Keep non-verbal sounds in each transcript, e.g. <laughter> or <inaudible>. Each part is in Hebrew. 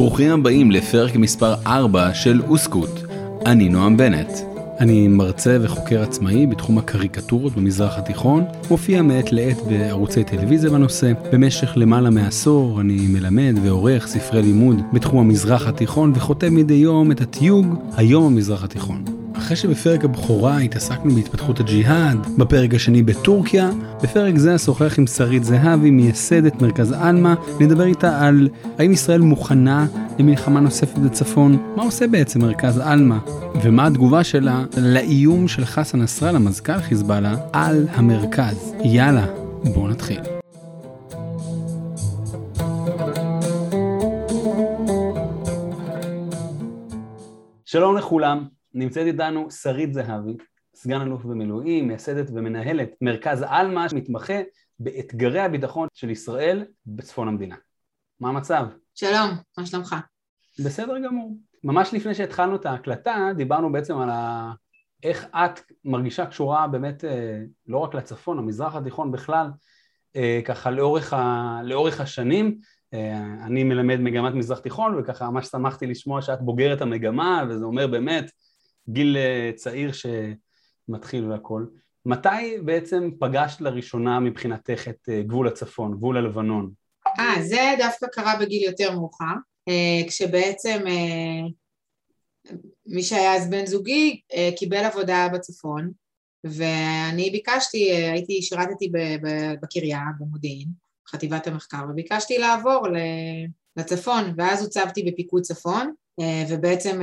ברוכים הבאים לפרק מספר 4 של אוסקוט. אני נועם בנט. אני מרצה וחוקר עצמאי בתחום הקריקטורות במזרח התיכון, מופיע מעת לעת בערוצי טלוויזיה בנושא. במשך למעלה מעשור אני מלמד ועורך ספרי לימוד בתחום המזרח התיכון וחותם מדי יום את התיוג היום המזרח התיכון. אחרי שבפרק הבכורה התעסקנו בהתפתחות הג'יהאד, בפרק השני בטורקיה, בפרק זה אשוחח עם שרית זהבי, מייסדת מרכז עלמה, נדבר איתה על האם ישראל מוכנה למלחמה נוספת בצפון, מה עושה בעצם מרכז עלמה, ומה התגובה שלה לאיום של חסן נסראללה, מזכ"ל חיזבאללה, על המרכז. יאללה, בואו נתחיל. שלום לכולם, נמצאת איתנו שרית זהבי, סגן אלוף במילואים, מייסדת ומנהלת מרכז עלמה, מתמחה באתגרי הביטחון של ישראל בצפון המדינה. מה המצב? שלום, מה שלומך? בסדר גמור. ממש לפני שהתחלנו את ההקלטה, דיברנו בעצם על ה... איך את מרגישה קשורה באמת אה, לא רק לצפון, המזרח התיכון בכלל, אה, ככה לאורך, ה... לאורך השנים. אה, אני מלמד מגמת מזרח תיכון, וככה ממש שמחתי לשמוע שאת בוגרת המגמה, וזה אומר באמת גיל אה, צעיר שמתחיל והכל. מתי בעצם פגשת לראשונה מבחינתך את אה, גבול הצפון, גבול הלבנון? אה, זה דווקא קרה בגיל יותר מאוחר, אה, כשבעצם מי שהיה אז בן זוגי קיבל עבודה בצפון, ואני ביקשתי, הייתי, שירתתי בקריה, במודיעין, חטיבת המחקר, וביקשתי לעבור לצפון, ואז הוצבתי בפיקוד צפון, ובעצם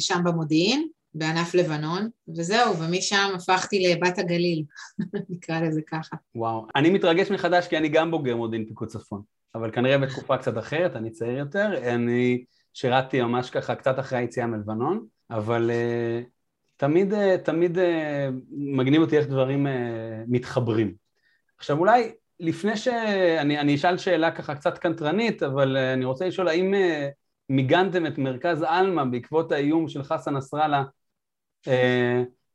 שם במודיעין, בענף לבנון, וזהו, ומשם הפכתי לבת הגליל, <laughs> נקרא לזה ככה. וואו, אני מתרגש מחדש כי אני גם בוגר מודיעין פיקוד צפון, אבל כנראה בתקופה קצת אחרת, אני צעיר יותר, אני שירתתי ממש ככה קצת אחרי היציאה מלבנון, אבל uh, תמיד, uh, תמיד uh, מגניב אותי איך דברים uh, מתחברים. עכשיו אולי לפני שאני אשאל שאלה ככה קצת קנטרנית, אבל uh, אני רוצה לשאול האם uh, מיגנתם את מרכז עלמה בעקבות האיום של חסן נסראללה אה,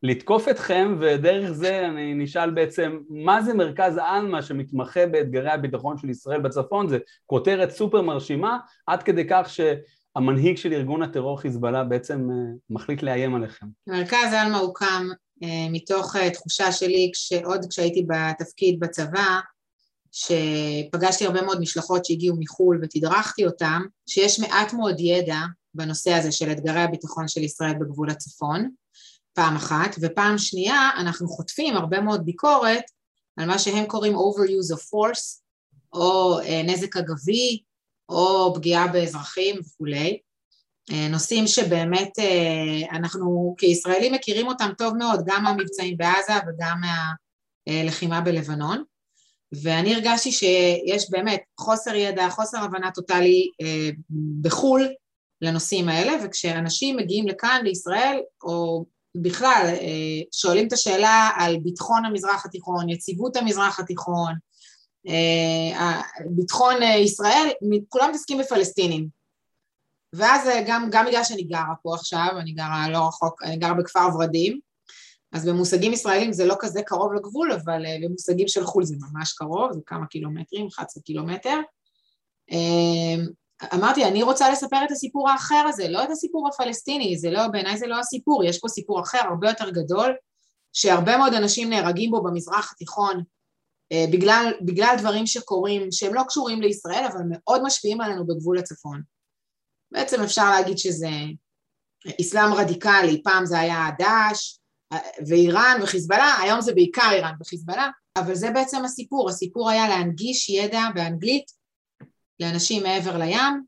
לתקוף אתכם, ודרך זה אני נשאל בעצם, מה זה מרכז עלמה שמתמחה באתגרי הביטחון של ישראל בצפון? זה כותרת סופר מרשימה, עד כדי כך שהמנהיג של ארגון הטרור חיזבאללה בעצם אה, מחליט לאיים עליכם. מרכז עלמה הוקם אה, מתוך תחושה שלי, עוד כשהייתי בתפקיד בצבא, שפגשתי הרבה מאוד משלחות שהגיעו מחו"ל ותדרכתי אותם, שיש מעט מאוד ידע בנושא הזה של אתגרי הביטחון של ישראל בגבול הצפון, פעם אחת, ופעם שנייה אנחנו חוטפים הרבה מאוד ביקורת על מה שהם קוראים overuse of force, או אה, נזק אגבי, או פגיעה באזרחים וכולי. אה, נושאים שבאמת אה, אנחנו כישראלים מכירים אותם טוב מאוד, גם מהמבצעים בעזה וגם מהלחימה בלבנון. ואני הרגשתי שיש באמת חוסר ידע, חוסר הבנה טוטאלי בחו"ל לנושאים האלה, וכשאנשים מגיעים לכאן, לישראל, או בכלל, אה, שואלים את השאלה על ביטחון המזרח התיכון, יציבות המזרח התיכון, אה, ביטחון אה, ישראל, כולם מתעסקים בפלסטינים. ואז גם, גם בגלל שאני גרה פה עכשיו, אני גרה לא רחוק, אני גרה בכפר ורדים, אז במושגים ישראלים זה לא כזה קרוב לגבול, אבל במושגים של חו"ל זה ממש קרוב, זה כמה קילומטרים, 11 קילומטר. אמרתי, אני רוצה לספר את הסיפור האחר הזה, לא את הסיפור הפלסטיני, זה לא, בעיניי זה לא הסיפור, יש פה סיפור אחר הרבה יותר גדול, שהרבה מאוד אנשים נהרגים בו במזרח התיכון אה, בגלל, בגלל דברים שקורים, שהם לא קשורים לישראל, אבל מאוד משפיעים עלינו בגבול הצפון. בעצם אפשר להגיד שזה אסלאם רדיקלי, פעם זה היה דאעש אה, ואיראן וחיזבאללה, היום זה בעיקר איראן וחיזבאללה, אבל זה בעצם הסיפור, הסיפור היה להנגיש ידע באנגלית לאנשים מעבר לים,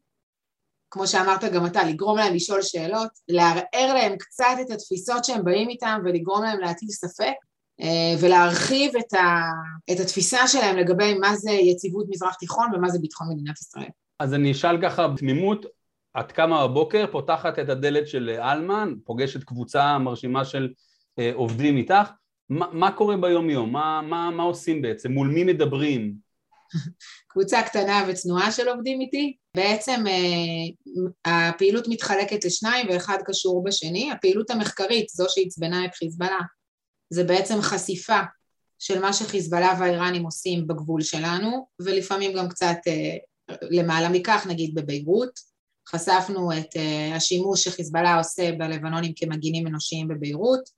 כמו שאמרת גם אתה, לגרום להם לשאול שאלות, לערער להם קצת את התפיסות שהם באים איתם ולגרום להם להטיל ספק, אה, ולהרחיב את, ה, את התפיסה שלהם לגבי מה זה יציבות מזרח תיכון ומה זה ביטחון מדינת ישראל. אז אני אשאל ככה בתמימות, את קמה בבוקר, פותחת את הדלת של אלמן, פוגשת קבוצה מרשימה של אה, עובדים איתך, מה, מה קורה ביום יום? מה, מה, מה עושים בעצם? מול מי מדברים? <laughs> קבוצה קטנה וצנועה של עובדים איתי. בעצם אה, הפעילות מתחלקת לשניים ואחד קשור בשני. הפעילות המחקרית, זו שעצבנה את חיזבאללה, זה בעצם חשיפה של מה שחיזבאללה והאיראנים עושים בגבול שלנו, ולפעמים גם קצת אה, למעלה מכך, נגיד בביירות, חשפנו את השימוש שחיזבאללה עושה בלבנונים כמגינים אנושיים בביירות,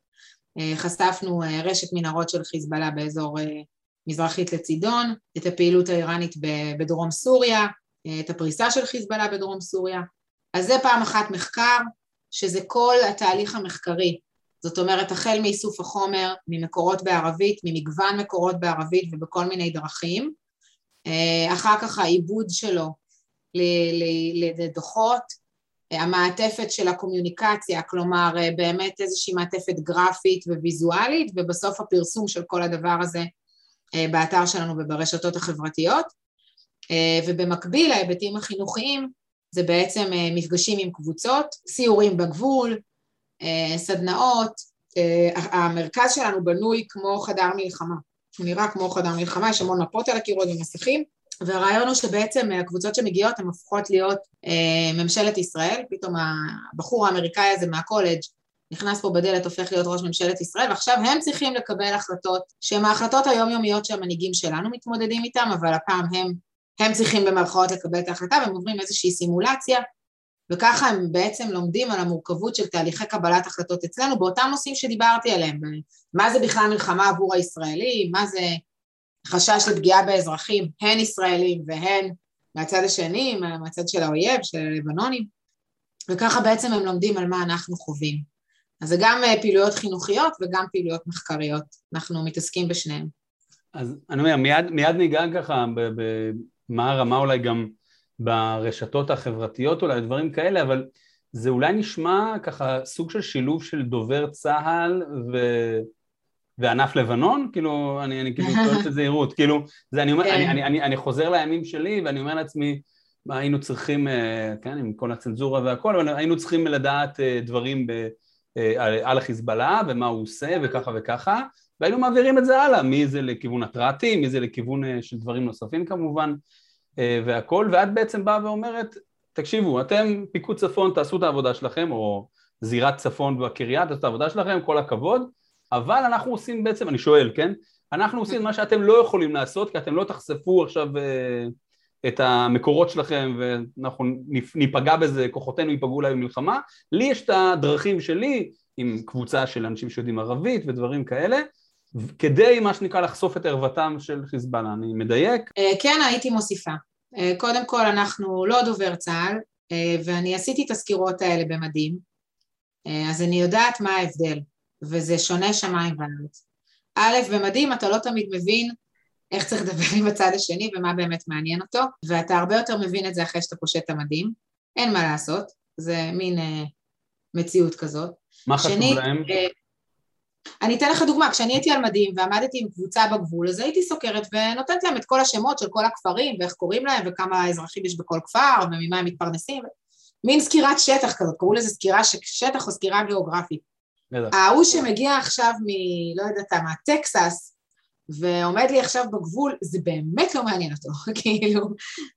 חשפנו רשת מנהרות של חיזבאללה באזור מזרחית לצידון, את הפעילות האיראנית בדרום סוריה, את הפריסה של חיזבאללה בדרום סוריה. אז זה פעם אחת מחקר, שזה כל התהליך המחקרי. זאת אומרת, החל מאיסוף החומר, ממקורות בערבית, ממגוון מקורות בערבית ובכל מיני דרכים, אחר כך העיבוד שלו לדוחות, המעטפת של הקומיוניקציה, כלומר באמת איזושהי מעטפת גרפית וויזואלית, ובסוף הפרסום של כל הדבר הזה באתר שלנו וברשתות החברתיות. ובמקביל להיבטים החינוכיים זה בעצם מפגשים עם קבוצות, סיורים בגבול, סדנאות, המרכז שלנו בנוי כמו חדר מלחמה, הוא נראה כמו חדר מלחמה, יש המון מפות על הקירות ומסכים, והרעיון הוא שבעצם הקבוצות שמגיעות הן הופכות להיות ממשלת ישראל, פתאום הבחור האמריקאי הזה מהקולג' נכנס פה בדלת, הופך להיות ראש ממשלת ישראל, ועכשיו הם צריכים לקבל החלטות שהן ההחלטות היומיומיות שהמנהיגים שלנו מתמודדים איתן, אבל הפעם הם, הם צריכים במרכאות לקבל את ההחלטה, והם עוברים איזושהי סימולציה, וככה הם בעצם לומדים על המורכבות של תהליכי קבלת החלטות אצלנו באותם נושאים שדיברתי עליהם, מה זה בכלל מלחמה עבור הישראלים, מה זה חשש לפגיעה באזרחים, הן ישראלים והן מהצד השני, מהצד של האויב, של הלבנונים, וככה בעצם הם לומדים על מה אנחנו חווים. אז זה גם פעילויות חינוכיות וגם פעילויות מחקריות, אנחנו מתעסקים בשניהם. אז אני אומר, מיד, מיד ניגע ככה במה הרמה אולי גם ברשתות החברתיות אולי, דברים כאלה, אבל זה אולי נשמע ככה סוג של שילוב של דובר צה"ל ו... וענף לבנון, כאילו, אני, אני כאילו <laughs> שואל את זהירות, כאילו, זה אני אומר, אני, אני, אני, אני חוזר לימים שלי ואני אומר לעצמי, מה היינו צריכים, כן, עם כל הצנזורה והכל, אבל היינו צריכים לדעת דברים ב, על החיזבאללה ומה הוא עושה וככה וככה, והיינו מעבירים את זה הלאה, מי זה לכיוון התרעתי, מי זה לכיוון של דברים נוספים כמובן, והכל, ואת בעצם באה ואומרת, תקשיבו, אתם פיקוד צפון תעשו את העבודה שלכם, או זירת צפון בקריה, תעשו את העבודה שלכם, כל הכבוד, אבל אנחנו עושים בעצם, אני שואל, כן? אנחנו עושים מה שאתם לא יכולים לעשות, כי אתם לא תחשפו עכשיו את המקורות שלכם ואנחנו ניפגע בזה, כוחותינו ייפגעו אולי במלחמה. לי יש את הדרכים שלי, עם קבוצה של אנשים שיודעים ערבית ודברים כאלה, כדי מה שנקרא לחשוף את ערוותם של חיזבאללה, אני מדייק? כן, הייתי מוסיפה. קודם כל אנחנו לא דובר צה"ל, ואני עשיתי את הסקירות האלה במדים, אז אני יודעת מה ההבדל. וזה שונה שמיים וארץ. א', במדים אתה לא תמיד מבין איך צריך לדבר עם הצד השני ומה באמת מעניין אותו, ואתה הרבה יותר מבין את זה אחרי שאתה פושט את המדים, אין מה לעשות, זה מין אה, מציאות כזאת. מה חשוב שנית, להם? אה, אני אתן לך דוגמה, כשאני הייתי על מדים ועמדתי עם קבוצה בגבול, אז הייתי סוקרת ונותנת להם את כל השמות של כל הכפרים ואיך קוראים להם וכמה אזרחים יש בכל כפר וממה הם מתפרנסים, מין סקירת שטח כזאת, קראו לזה סקירה שטח או סקירה גיאוגרפית. ההוא שמגיע עכשיו מ... לא יודעת מה, טקסס, ועומד לי עכשיו בגבול, זה באמת לא מעניין אותו, <laughs> כאילו,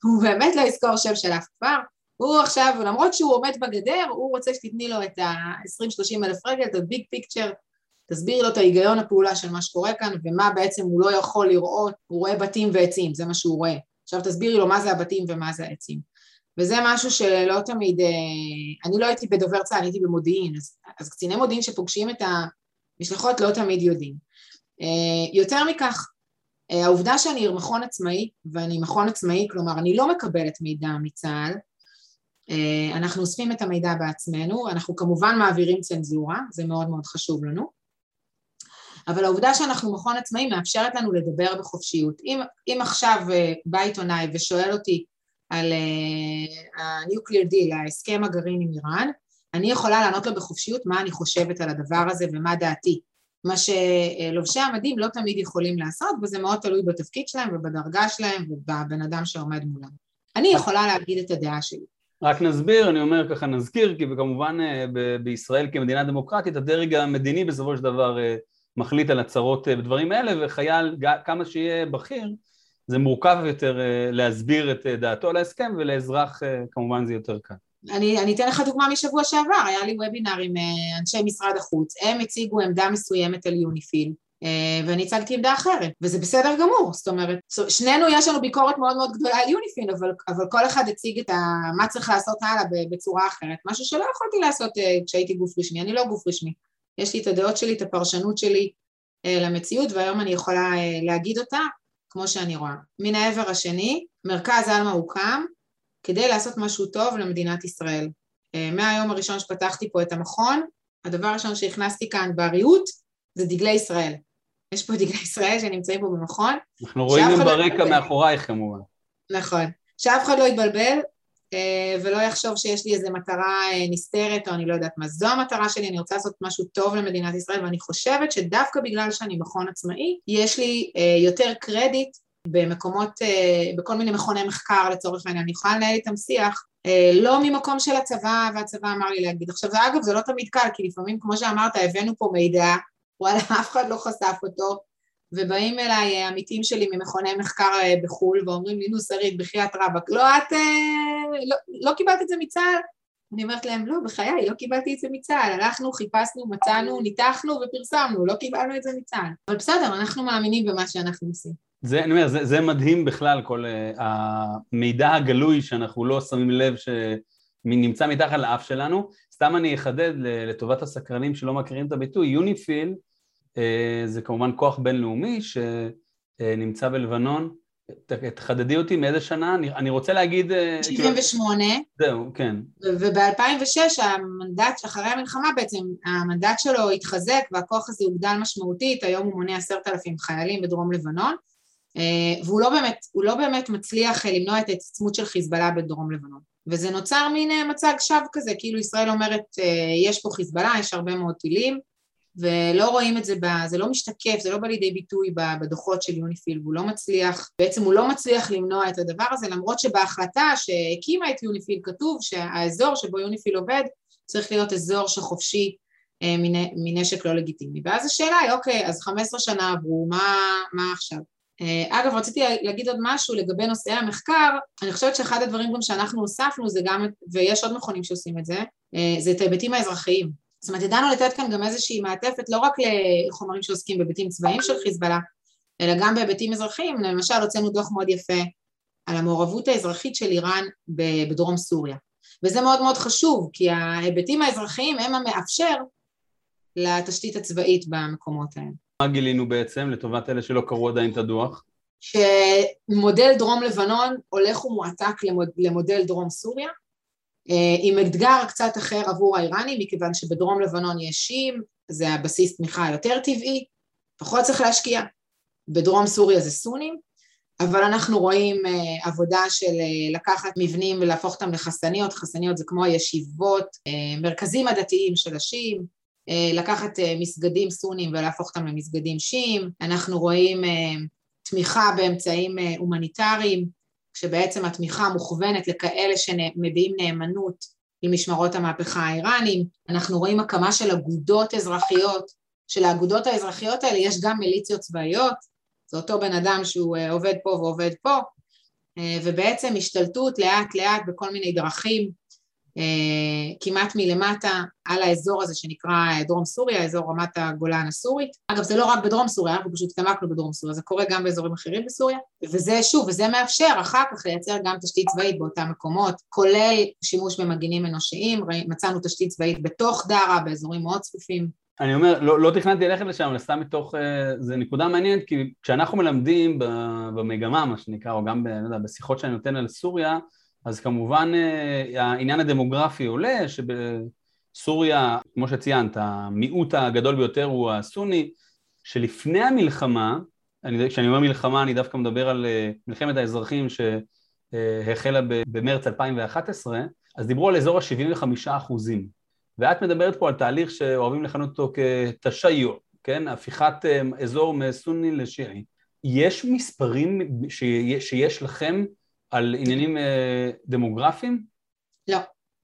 הוא באמת לא יזכור שם של אף כפר, הוא עכשיו, למרות שהוא עומד בגדר, הוא רוצה שתתני לו את ה-20-30 אלף רגל, את הביג פיקצ'ר, תסבירי לו את ההיגיון הפעולה של מה שקורה כאן, ומה בעצם הוא לא יכול לראות, הוא רואה בתים ועצים, זה מה שהוא רואה. עכשיו תסבירי לו מה זה הבתים ומה זה העצים. וזה משהו שלא תמיד, אה, אני לא הייתי בדובר צה"ל, הייתי במודיעין, אז, אז קציני מודיעין שפוגשים את המשלחות לא תמיד יודעים. אה, יותר מכך, אה, העובדה שאני מכון עצמאי, ואני מכון עצמאי, כלומר אני לא מקבלת מידע מצה"ל, אנחנו אוספים את המידע בעצמנו, אנחנו כמובן מעבירים צנזורה, זה מאוד מאוד חשוב לנו, אבל העובדה שאנחנו מכון עצמאי מאפשרת לנו לדבר בחופשיות. אם, אם עכשיו בא עיתונאי ושואל אותי על ה-Nuclear Deal, ההסכם הגרעין עם איראן, אני יכולה לענות לו בחופשיות מה אני חושבת על הדבר הזה ומה דעתי. מה שלובשי המדים לא תמיד יכולים לעשות, וזה מאוד תלוי בתפקיד שלהם ובדרגה שלהם ובבן אדם שעומד מולם. אני יכולה להגיד את הדעה שלי. רק נסביר, אני אומר ככה נזכיר, כי כמובן אה, בישראל כמדינה דמוקרטית, הדרג המדיני בסופו של דבר אה, מחליט על הצהרות בדברים אה, האלה, וחייל, כמה שיהיה בכיר, זה מורכב יותר להסביר את דעתו על ההסכם, ולאזרח כמובן זה יותר קל. אני, אני אתן לך דוגמה משבוע שעבר, היה לי וובינר עם אנשי משרד החוץ, הם הציגו עמדה מסוימת על יוניפיל, אה, ואני הצגתי עמדה אחרת, וזה בסדר גמור, זאת אומרת, שנינו יש לנו ביקורת מאוד מאוד גדולה על יוניפין, אבל, אבל כל אחד הציג את ה, מה צריך לעשות הלאה בצורה אחרת, משהו שלא יכולתי לעשות כשהייתי גוף רשמי, אני לא גוף רשמי, יש לי את הדעות שלי, את הפרשנות שלי למציאות, והיום אני יכולה להגיד אותה כמו שאני רואה. מן העבר השני, מרכז עלמה הוקם כדי לעשות משהו טוב למדינת ישראל. מהיום הראשון שפתחתי פה את המכון, הדבר הראשון שהכנסתי כאן בריהוט זה דגלי ישראל. יש פה דגלי ישראל שנמצאים פה במכון. אנחנו רואים הם לא ברקע מאחורייך כמובן. נכון. שאף אחד לא יתבלבל אה, ולא יחשוב שיש לי איזו מטרה אה, נסתרת או אני לא יודעת מה. זו המטרה שלי, אני רוצה לעשות משהו טוב למדינת ישראל ואני חושבת שדווקא בגלל שאני מכון עצמאי, יש לי אה, יותר קרדיט במקומות, בכל מיני מכוני מחקר לצורך העניין, אני יכולה לנהל איתם שיח, לא ממקום של הצבא והצבא אמר לי להגיד. עכשיו אגב זה לא תמיד קל, כי לפעמים כמו שאמרת הבאנו פה מידע, וואלה <laughs> אף אחד לא חשף אותו, ובאים אליי עמיתים שלי ממכוני מחקר בחו"ל ואומרים לי נו שרית בחייאת רבאק, לא את, לא, לא קיבלת את זה מצה"ל? אני אומרת להם לא בחיי לא קיבלתי את זה מצה"ל, הלכנו חיפשנו מצאנו ניתחנו ופרסמנו לא קיבלנו את זה מצה"ל, אבל בסדר אנחנו מאמינים במה שאנחנו עושים זה, אני אומר, זה, זה מדהים בכלל, כל uh, המידע הגלוי שאנחנו לא שמים לב שנמצא מתחת לאף שלנו. סתם אני אחדד לטובת הסקרנים שלא מכירים את הביטוי, יוניפיל uh, זה כמובן כוח בינלאומי שנמצא בלבנון. תחדדי אותי מאיזה שנה, אני, אני רוצה להגיד... 78. כאילו... זהו, כן. וב-2006 המנדט, אחרי המלחמה בעצם, המנדט שלו התחזק והכוח הזה הוגדל משמעותית, היום הוא מונה עשרת אלפים חיילים בדרום לבנון. אה, והוא לא באמת, לא באמת מצליח אה, למנוע את ההתעצמות של חיזבאללה בדרום לבנון. וזה נוצר מין אה, מצג שווא כזה, כאילו ישראל אומרת יש פה חיזבאללה, יש הרבה מאוד טילים, ולא רואים את זה, זה לא משתקף, זה לא בא לידי ביטוי בדוחות של יוניפיל, והוא לא מצליח, בעצם הוא לא מצליח למנוע את הדבר הזה, למרות שבהחלטה שהקימה את יוניפיל כתוב שהאזור שבו יוניפיל עובד צריך להיות אזור שחופשי מנשק לא לגיטימי. ואז השאלה היא, אוקיי, אז 15 שנה עברו, מה, מה עכשיו? אה, אגב, רציתי להגיד עוד משהו לגבי נושאי המחקר, אני חושבת שאחד הדברים גם שאנחנו הוספנו זה גם, ויש עוד מכונים שעושים את זה, אה, זה את ההיבטים האזרחיים. זאת אומרת, ידענו לתת כאן גם איזושהי מעטפת לא רק לחומרים שעוסקים בהיבטים צבאיים של חיזבאללה, אלא גם בהיבטים אזרחיים, למשל הוצאנו דוח מאוד יפה על המעורבות האזרחית של איראן בדרום סוריה. וזה מאוד מאוד חשוב, כי ההיבטים האזרחיים הם המאפשר לתשתית הצבאית במקומות האלה. מה גילינו בעצם, לטובת אלה שלא קראו עדיין את הדוח? שמודל דרום לבנון הולך ומועתק למוד, למודל דרום סוריה, אה, עם אתגר קצת אחר עבור האיראנים, מכיוון שבדרום לבנון יש שיעים, זה הבסיס תמיכה היותר טבעי, פחות צריך להשקיע, בדרום סוריה זה סונים, אבל אנחנו רואים uh, עבודה של uh, לקחת מבנים ולהפוך אותם לחסניות, חסניות זה כמו הישיבות, מרכזים הדתיים של השיעים, אה, לקחת אה, מסגדים סונים ולהפוך אותם למסגדים שיעים, אנחנו רואים אה, תמיכה באמצעים הומניטריים, כשבעצם התמיכה מוכוונת לכאלה שמביעים נאמנות למשמרות המהפכה האיראנים, אנחנו רואים הקמה של אגודות אזרחיות, שלאגודות האזרחיות האלה יש גם מיליציות צבאיות, זה אותו בן אדם שהוא עובד פה ועובד פה, ובעצם השתלטות לאט לאט בכל מיני דרכים אה, כמעט מלמטה על האזור הזה שנקרא דרום סוריה, אזור רמת הגולן הסורית. אגב, זה לא רק בדרום סוריה, אנחנו פשוט התעמקנו בדרום סוריה, זה קורה גם באזורים אחרים בסוריה, וזה שוב, וזה מאפשר אחר כך לייצר גם תשתית צבאית באותם מקומות, כולל שימוש במגינים אנושיים, מצאנו תשתית צבאית בתוך דארה, באזורים מאוד צפופים. אני אומר, לא, לא תכננתי ללכת לשם, אבל סתם מתוך, אה, זה נקודה מעניינת, כי כשאנחנו מלמדים במגמה, מה שנקרא, או גם ב, לא יודע, בשיחות שאני נותן על סוריה, אז כמובן אה, העניין הדמוגרפי עולה, שבסוריה, כמו שציינת, המיעוט הגדול ביותר הוא הסוני, שלפני המלחמה, אני, כשאני אומר מלחמה אני דווקא מדבר על אה, מלחמת האזרחים שהחלה במרץ 2011, אז דיברו על אזור ה-75 אחוזים. ואת מדברת פה על תהליך שאוהבים לכנות אותו כתשיו, כן? הפיכת אה, אזור מסוני לשיעי. יש מספרים שיש לכם על עניינים אה, דמוגרפיים? לא,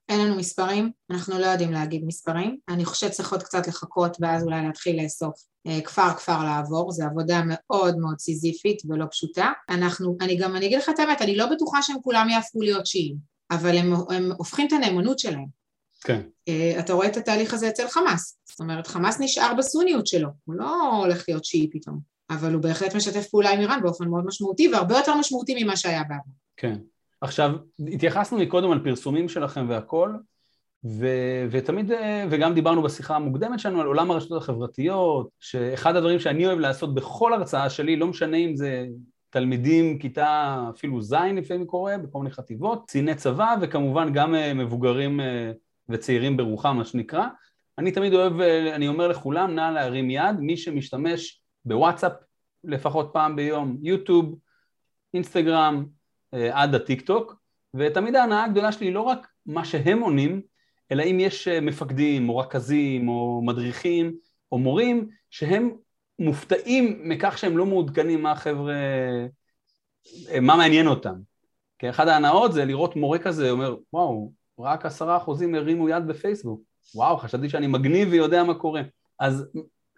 אין לנו מספרים, אנחנו לא יודעים להגיד מספרים. אני חושבת שצריך עוד קצת לחכות ואז אולי להתחיל לאסוף אה, כפר כפר לעבור, זו עבודה מאוד מאוד סיזיפית ולא פשוטה. אנחנו, אני גם, אני אגיד לך את האמת, אני לא בטוחה שהם כולם יהפכו להיות שיעים, אבל הם, הם הופכים את הנאמנות שלהם. כן. אתה רואה את התהליך הזה אצל חמאס. זאת אומרת, חמאס נשאר בסוניות שלו, הוא לא הולך להיות שיעי פתאום, אבל הוא בהחלט משתף פעולה עם איראן באופן מאוד משמעותי, והרבה יותר משמעותי ממה שהיה בעבר. כן. עכשיו, התייחסנו מקודם על פרסומים שלכם והכל, ו, ותמיד, וגם דיברנו בשיחה המוקדמת שלנו על עולם הרשתות החברתיות, שאחד הדברים שאני אוהב לעשות בכל הרצאה שלי, לא משנה אם זה תלמידים כיתה אפילו ז' לפעמים קורה, בכל מיני חטיבות, קציני צבא וכמובן גם אה, מבוגרים אה, וצעירים ברוחם מה שנקרא. אני תמיד אוהב, אה, אני אומר לכולם, נא להרים יד, מי שמשתמש בוואטסאפ לפחות פעם ביום, יוטיוב, אינסטגרם, עד הטיק טוק, ותמיד ההנאה הגדולה שלי היא לא רק מה שהם עונים, אלא אם יש מפקדים או רכזים או מדריכים או מורים שהם מופתעים מכך שהם לא מעודכנים מה החבר'ה, מה מעניין אותם. כי אחת ההנאות זה לראות מורה כזה אומר, וואו, רק עשרה אחוזים הרימו יד בפייסבוק. וואו, חשבתי שאני מגניב ויודע מה קורה. אז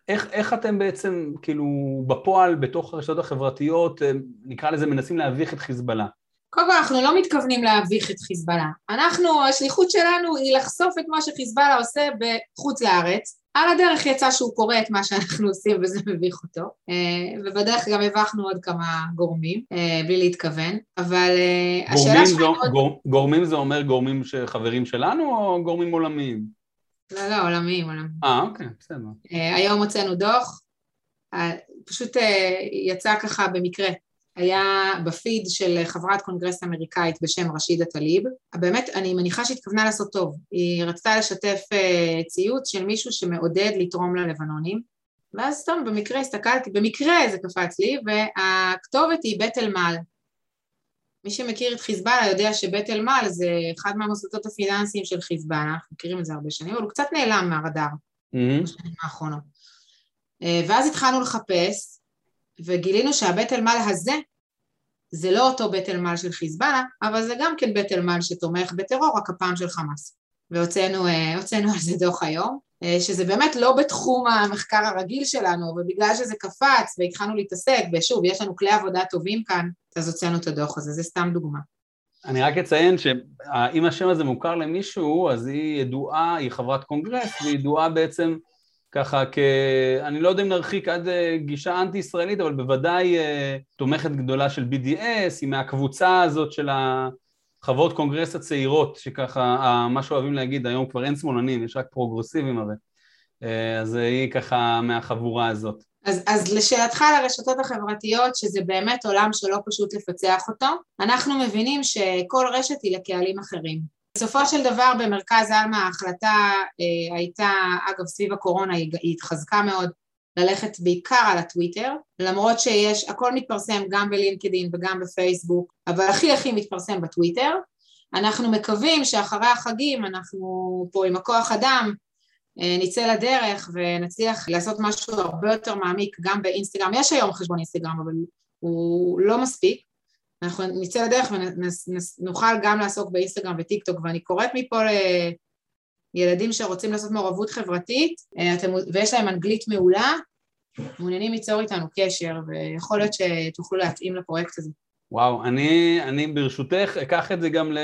איך, איך אתם בעצם, כאילו, בפועל, בתוך הרשתות החברתיות, אה, נקרא לזה, מנסים להביך את חיזבאללה? קודם כל, אנחנו לא מתכוונים להביך את חיזבאללה. אנחנו, השליחות שלנו היא לחשוף את מה שחיזבאללה עושה בחוץ לארץ, על הדרך יצא שהוא קורא את מה שאנחנו עושים וזה מביך אותו, אה, ובדרך גם הבכנו עוד כמה גורמים, אה, בלי להתכוון, אבל אה, השאלה שלך... גור, גורמים זה אומר גורמים שחברים שלנו או גורמים עולמיים? לא, לא, עולמיים, עולמיים. אה, אוקיי, בסדר. היום הוצאנו דוח, פשוט יצא ככה במקרה, היה בפיד של חברת קונגרס אמריקאית בשם רשידה טליב. באמת, אני מניחה שהתכוונה לעשות טוב. היא רצתה לשתף אה, ציוץ של מישהו שמעודד לתרום ללבנונים, ואז סתם במקרה הסתכלתי, במקרה זה קפץ לי, והכתובת היא בית אל-מעל. מי שמכיר את חיזבאללה יודע שבית אל-מעל זה אחד מהמוסדות הפיננסיים של חיזבאללה, אנחנו מכירים את זה הרבה שנים, אבל הוא קצת נעלם מהרדאר mm-hmm. בשנים האחרונות. אה, ואז התחלנו לחפש, וגילינו שהבית אל-מעל הזה זה לא אותו בית אל-מעל של חיזבאללה, אבל זה גם כן בית אל-מעל שתומך בטרור, רק הפעם של חמאס. והוצאנו אה, על זה דוח היום, אה, שזה באמת לא בתחום המחקר הרגיל שלנו, ובגלל שזה קפץ והתחלנו להתעסק, ושוב, יש לנו כלי עבודה טובים כאן, אז הוצאנו את הדוח הזה, זה סתם דוגמה. אני רק אציין שאם השם הזה מוכר למישהו, אז היא ידועה, היא חברת קונגרס, והיא ידועה בעצם ככה כ... אני לא יודע אם נרחיק עד אה, גישה אנטי-ישראלית, אבל בוודאי אה, תומכת גדולה של BDS, היא מהקבוצה הזאת של החברות קונגרס הצעירות, שככה, מה שאוהבים להגיד, היום כבר אין שמאלנים, יש רק פרוגרסיבים הרי. אה, אז היא ככה מהחבורה הזאת. אז, אז לשאלתך על הרשתות החברתיות, שזה באמת עולם שלא פשוט לפצח אותו, אנחנו מבינים שכל רשת היא לקהלים אחרים. בסופו של דבר במרכז עלמה ההחלטה אה, הייתה, אגב סביב הקורונה היא, התחזקה מאוד, ללכת בעיקר על הטוויטר, למרות שיש, הכל מתפרסם גם בלינקדאין וגם בפייסבוק, אבל הכי הכי מתפרסם בטוויטר. אנחנו מקווים שאחרי החגים אנחנו פה עם הכוח אדם אה, נצא לדרך ונצליח לעשות משהו הרבה יותר מעמיק גם באינסטגרם. יש היום חשבון אינסטגרם אבל הוא לא מספיק, אנחנו נצא לדרך ונוכל גם לעסוק באינסטגרם וטיק טוק ואני קוראת מפה לילדים שרוצים לעשות מעורבות חברתית אה, אתם, ויש להם אנגלית מעולה, מעוניינים ליצור איתנו קשר ויכול להיות שתוכלו להתאים לפרויקט הזה. וואו, אני, אני ברשותך אקח את זה גם ל,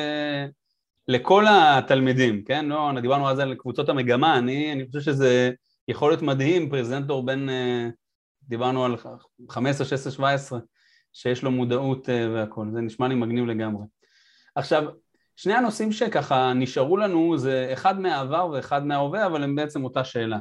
לכל התלמידים, כן? לא, דיברנו אז על קבוצות המגמה, אני, אני חושב שזה יכול להיות מדהים, פרזנטור בין, אה, דיברנו על 15, 16, 17 שיש לו מודעות אה, והכל, זה נשמע לי מגניב לגמרי. עכשיו, שני הנושאים שככה נשארו לנו זה אחד מהעבר ואחד מההווה, אבל הם בעצם אותה שאלה.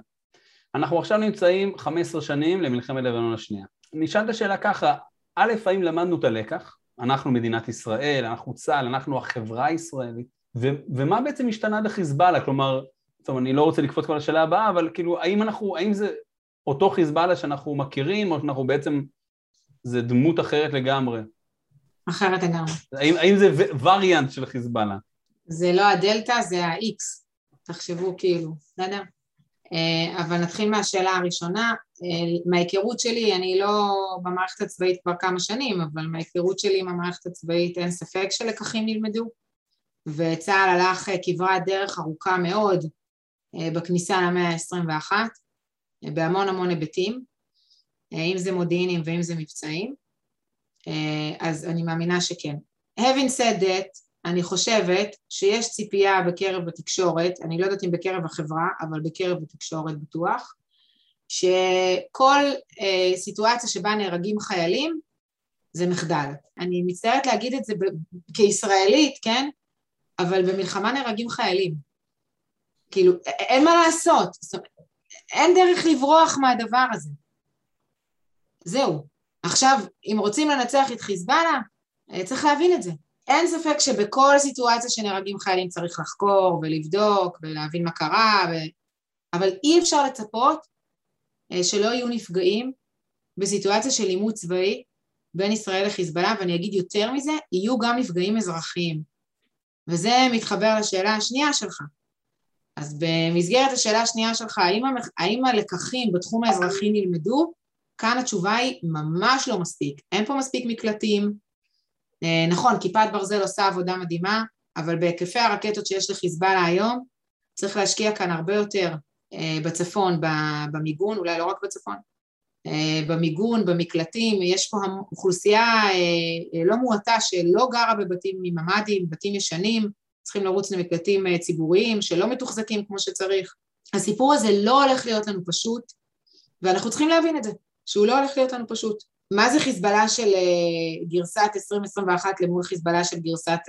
אנחנו עכשיו נמצאים 15 שנים למלחמת לבנון השנייה. נשאל את השאלה ככה, א', האם למדנו את הלקח? אנחנו מדינת ישראל, אנחנו צה"ל, אנחנו החברה הישראלית, ו- ומה בעצם השתנה בחיזבאללה? כלומר, טוב, אני לא רוצה לקפוץ כבר לשאלה הבאה, אבל כאילו, האם אנחנו, האם זה אותו חיזבאללה שאנחנו מכירים, או שאנחנו בעצם זה דמות אחרת לגמרי. אחרת לגמרי. האם, האם זה וריאנט של חיזבאללה? זה לא הדלתא, זה ה-X. תחשבו כאילו, בסדר? אה, אבל נתחיל מהשאלה הראשונה. אה, מההיכרות שלי, אני לא במערכת הצבאית כבר כמה שנים, אבל מההיכרות שלי עם המערכת הצבאית אין ספק שלקחים נלמדו, וצה"ל הלך אה, כברת דרך ארוכה מאוד בכניסה למאה ה-21, בהמון המון היבטים. אה, אם זה מודיעינים ואם זה מבצעים, אה, אז אני מאמינה שכן. Having said that, אני חושבת שיש ציפייה בקרב התקשורת, אני לא יודעת אם בקרב החברה, אבל בקרב התקשורת בטוח, שכל אה, סיטואציה שבה נהרגים חיילים זה מחדל. אני מצטערת להגיד את זה כישראלית, כן? אבל במלחמה נהרגים חיילים. כאילו, אין מה לעשות, אין דרך לברוח מהדבר הזה. זהו. עכשיו, אם רוצים לנצח את חיזבאללה, אה, צריך להבין את זה. אין ספק שבכל סיטואציה שנהרגים חיילים צריך לחקור ולבדוק ולהבין מה קרה, ו... אבל אי אפשר לצפות אה, שלא יהיו נפגעים בסיטואציה של עימות צבאי בין ישראל לחיזבאללה, ואני אגיד יותר מזה, יהיו גם נפגעים אזרחיים. וזה מתחבר לשאלה השנייה שלך. אז במסגרת השאלה השנייה שלך, האם, המח... האם הלקחים בתחום האזרחי נלמדו? כאן התשובה היא ממש לא מספיק. אין פה מספיק מקלטים. אה, נכון, כיפת ברזל עושה עבודה מדהימה, אבל בהיקפי הרקטות שיש לחיזבאללה היום, צריך להשקיע כאן הרבה יותר אה, בצפון, במיגון, אולי לא רק בצפון, אה, במיגון, במקלטים, יש פה אוכלוסייה לא מועטה שלא גרה בבתים מממ"דים, בתים ישנים, צריכים לרוץ למקלטים ציבוריים שלא מתוחזקים כמו שצריך. הסיפור הזה לא הולך להיות לנו פשוט, ואנחנו צריכים להבין את זה, שהוא לא הולך להיות לנו פשוט. מה זה חיזבאללה של גרסת 2021 למול חיזבאללה של גרסת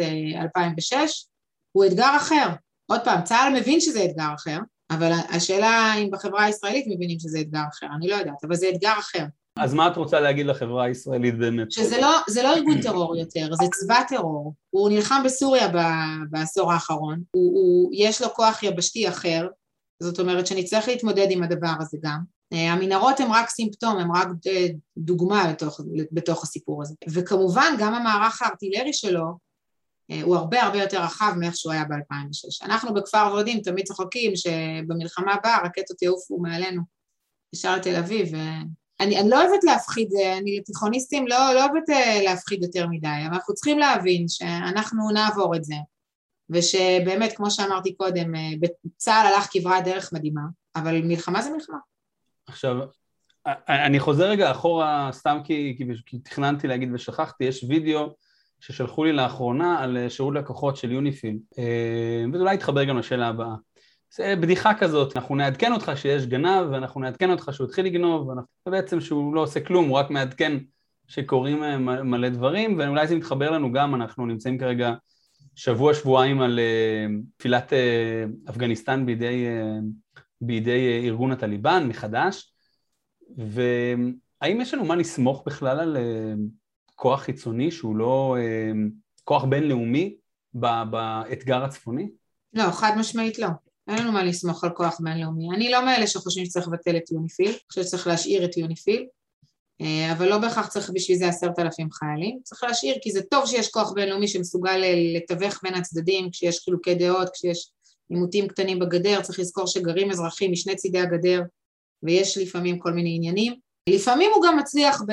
2006? הוא אתגר אחר. עוד פעם, צה"ל מבין שזה אתגר אחר, אבל השאלה אם בחברה הישראלית מבינים שזה אתגר אחר, אני לא יודעת, אבל זה אתגר אחר. אז מה את רוצה להגיד לחברה הישראלית באמת? שזה לא, לא ארגון טרור יותר, זה צבא טרור. הוא נלחם בסוריה בעשור האחרון, הוא, הוא, יש לו כוח יבשתי אחר, זאת אומרת שנצטרך להתמודד עם הדבר הזה גם. המנהרות הן רק סימפטום, הן רק דוגמה בתוך, בתוך הסיפור הזה. וכמובן גם המערך הארטילרי שלו אה, הוא הרבה הרבה יותר רחב מאיך שהוא היה ב-2006. אנחנו בכפר ורדים תמיד צוחקים שבמלחמה הבאה רקטות יעופו מעלינו ישר לתל אביב. אני, אני לא אוהבת להפחיד, אני לתיכוניסטים לא, לא אוהבת אה, להפחיד יותר מדי, אבל אנחנו צריכים להבין שאנחנו נעבור את זה, ושבאמת, כמו שאמרתי קודם, אה, צה"ל הלך כברת דרך מדהימה, אבל מלחמה זה מלחמה. עכשיו, אני חוזר רגע אחורה סתם כי, כי, כי תכננתי להגיד ושכחתי, יש וידאו ששלחו לי לאחרונה על אה, שירות לקוחות של יוניפיל, אה, וזה אולי יתחבר גם לשאלה הבאה. זה בדיחה כזאת, אנחנו נעדכן אותך שיש גנב, ואנחנו נעדכן אותך שהוא התחיל לגנוב, ובעצם שהוא לא עושה כלום, הוא רק מעדכן שקורים אה, מלא דברים, ואולי זה מתחבר לנו גם, אנחנו נמצאים כרגע שבוע-שבועיים על תפילת אפגניסטן בידי, בידי ארגון הטליבן מחדש, והאם יש לנו מה לסמוך בכלל על כוח חיצוני שהוא לא אה, כוח בינלאומי באתגר הצפוני? לא, חד משמעית לא. אין לנו מה לסמוך על כוח בינלאומי. אני לא מאלה שחושבים שצריך לבטל את יוניפיל, אני חושבת שצריך להשאיר את יוניפיל, אה, אבל לא בהכרח צריך בשביל זה עשרת אלפים חיילים, צריך להשאיר כי זה טוב שיש כוח בינלאומי שמסוגל לתווך בין הצדדים כשיש חילוקי דעות, כשיש עימותים קטנים בגדר, צריך לזכור שגרים אזרחים משני צידי הגדר ויש לפעמים כל מיני עניינים. לפעמים הוא גם מצליח ב...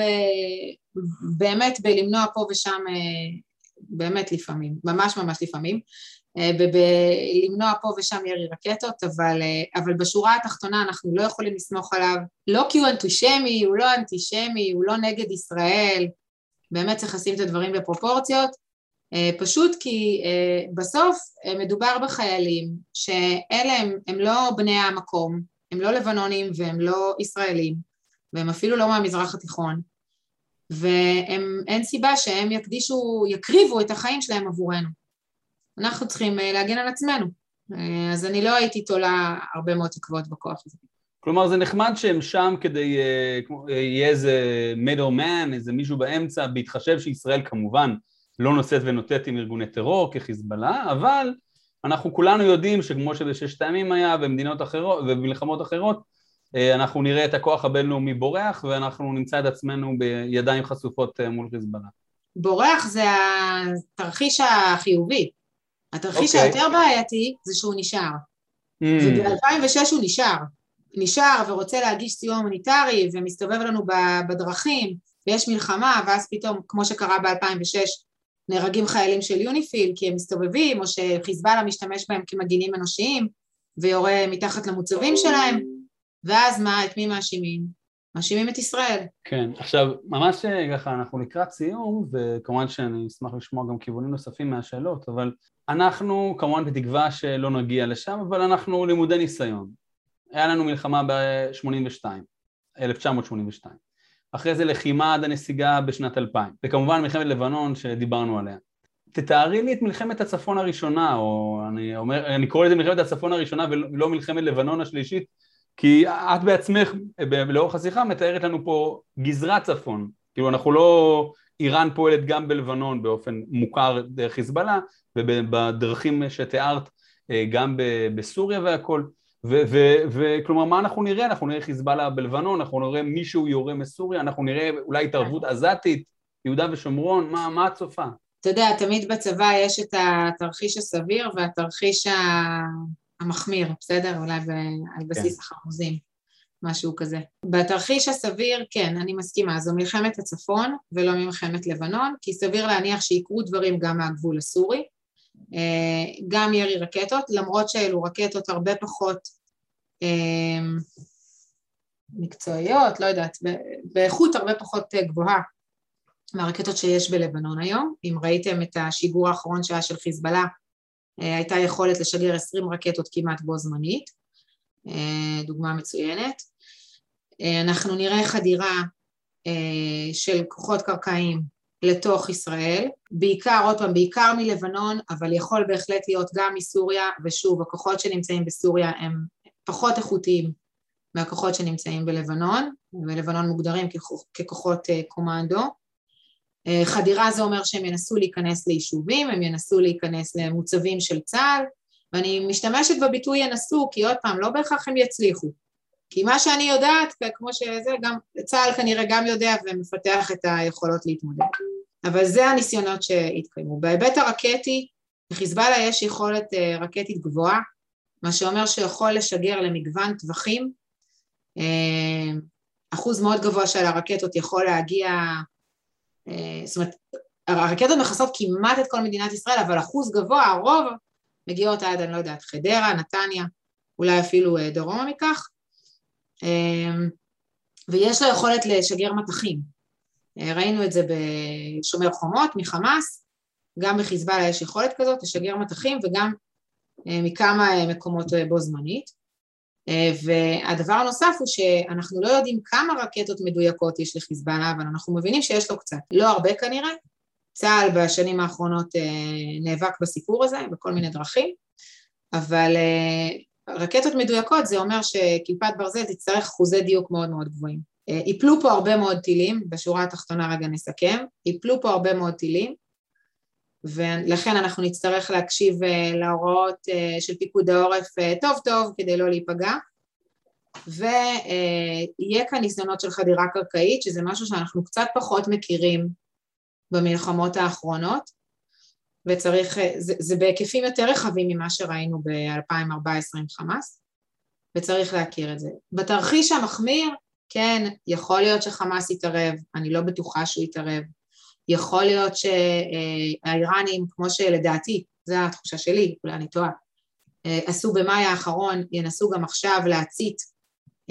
באמת בלמנוע פה ושם, אה, באמת לפעמים, ממש ממש לפעמים, אה, בלמנוע פה ושם ירי רקטות, אבל, אה, אבל בשורה התחתונה אנחנו לא יכולים לסמוך עליו, לא כי הוא אנטישמי, הוא לא אנטישמי, הוא לא נגד ישראל, באמת צריך לשים את הדברים בפרופורציות, פשוט כי בסוף מדובר בחיילים שאלה הם, הם לא בני המקום, הם לא לבנונים והם לא ישראלים, והם אפילו לא מהמזרח התיכון, ואין סיבה שהם יקדישו, יקריבו את החיים שלהם עבורנו. אנחנו צריכים אה, להגן על עצמנו. אה, אז אני לא הייתי תולה הרבה מאוד תקוות בכוח הזה. כלומר זה נחמד שהם שם כדי, אה, יהיה איזה מידל מן, איזה מישהו באמצע, בהתחשב שישראל כמובן לא נושאת ונותנת עם ארגוני טרור כחיזבאללה, אבל אנחנו כולנו יודעים שכמו שבששת הימים היה ומדינות אחרות ומלחמות אחרות, אה, אנחנו נראה את הכוח הבינלאומי בורח ואנחנו נמצא את עצמנו בידיים חשופות אה, מול חיזבאללה. בורח זה התרחיש החיובי. התרחיש okay. אוקיי. היותר בעייתי זה שהוא נשאר. Mm. וב-2006 הוא נשאר. נשאר ורוצה להגיש סיוע הומניטרי ומסתובב לנו בדרכים ויש מלחמה ואז פתאום, כמו שקרה ב-2006, נהרגים חיילים של יוניפיל כי הם מסתובבים או שחיזבאללה משתמש בהם כמגינים אנושיים ויורה מתחת למוצבים שלהם ואז מה, את מי מאשימים? מאשימים את ישראל. כן, עכשיו ממש ככה אנחנו לקראת סיום וכמובן שאני אשמח לשמוע גם כיוונים נוספים מהשאלות אבל אנחנו כמובן בתקווה שלא נגיע לשם אבל אנחנו לימודי ניסיון היה לנו מלחמה ב-82, 1982 אחרי זה לחימה עד הנסיגה בשנת 2000 וכמובן מלחמת לבנון שדיברנו עליה. תתארי לי את מלחמת הצפון הראשונה, או אני אומר, אני קורא לזה מלחמת הצפון הראשונה ולא מלחמת לבנון השלישית, כי את בעצמך לאורך השיחה מתארת לנו פה גזרת צפון, כאילו אנחנו לא, איראן פועלת גם בלבנון באופן מוכר דרך חיזבאללה ובדרכים שתיארת אה, גם בסוריה והכל וכלומר מה אנחנו נראה? אנחנו נראה חיזבאללה בלבנון, אנחנו נראה מישהו יורה מסוריה, אנחנו נראה אולי התערבות עזתית, יהודה ושומרון, מה, מה את צופה? אתה יודע, תמיד בצבא יש את התרחיש הסביר והתרחיש המחמיר, בסדר? אולי ב, על בסיס כן. החרוזים, משהו כזה. בתרחיש הסביר, כן, אני מסכימה, זו מלחמת הצפון ולא מלחמת לבנון, כי סביר להניח שיקרו דברים גם מהגבול הסורי, גם ירי רקטות, למרות שאלו רקטות הרבה פחות אה, מקצועיות, לא יודעת, באיכות הרבה פחות גבוהה מהרקטות שיש בלבנון היום. אם ראיתם את השיגור האחרון שהיה של חיזבאללה, אה, הייתה יכולת לשגר 20 רקטות כמעט בו זמנית, אה, דוגמה מצוינת. אה, אנחנו נראה חדירה של כוחות קרקעיים לתוך ישראל, בעיקר, עוד פעם, בעיקר מלבנון, אבל יכול בהחלט להיות גם מסוריה, ושוב, הכוחות שנמצאים בסוריה הם פחות איכותיים מהכוחות שנמצאים בלבנון, בלבנון מוגדרים ככוחות קומנדו, אה, חדירה זה אומר שהם ינסו להיכנס ליישובים, הם ינסו להיכנס למוצבים של צה"ל, ואני משתמשת בביטוי ינסו, כי עוד פעם, לא בהכרח הם יצליחו. כי מה שאני יודעת, כמו שזה, גם צה"ל כנראה גם יודע ומפתח את היכולות להתמודד. אבל זה הניסיונות שהתקיימו. בהיבט הרקטי, לחיזבאללה יש יכולת אה, רקטית גבוהה, מה שאומר שיכול לשגר למגוון טווחים. אה, אחוז מאוד גבוה של הרקטות יכול להגיע אה, זאת אומרת, הרקטות מכסות כמעט את כל מדינת ישראל, אבל אחוז גבוה, הרוב, מגיעות עד, אני לא יודעת, חדרה, נתניה, אולי אפילו דרומה מכך, ויש לה יכולת לשגר מטחים. ראינו את זה בשומר חומות מחמאס, גם בחיזבאללה יש יכולת כזאת לשגר מטחים וגם מכמה מקומות בו זמנית. אה, והדבר הנוסף הוא שאנחנו לא יודעים כמה רקטות מדויקות יש לחיזבאללה, אבל אנחנו מבינים שיש לו קצת. לא הרבה כנראה. צה"ל בשנים האחרונות אה, נאבק בסיפור הזה בכל מיני דרכים, אבל אה, רקטות מדויקות זה אומר שכיפת ברזל תצטרך אחוזי דיוק מאוד מאוד גבוהים. יפלו פה הרבה מאוד טילים, בשורה התחתונה רגע נסכם, יפלו פה הרבה מאוד טילים, ולכן אנחנו נצטרך להקשיב אה, להוראות אה, של פיקוד העורף אה, טוב טוב כדי לא להיפגע ויהיה כאן ניסיונות של חדירה קרקעית שזה משהו שאנחנו קצת פחות מכירים במלחמות האחרונות וצריך, זה, זה בהיקפים יותר רחבים ממה שראינו ב-2014 עם חמאס וצריך להכיר את זה. בתרחיש המחמיר, כן, יכול להיות שחמאס יתערב, אני לא בטוחה שהוא יתערב, יכול להיות שהאיראנים, כמו שלדעתי, זו התחושה שלי, אולי אני טועה, אה, עשו במאי האחרון, ינסו גם עכשיו להצית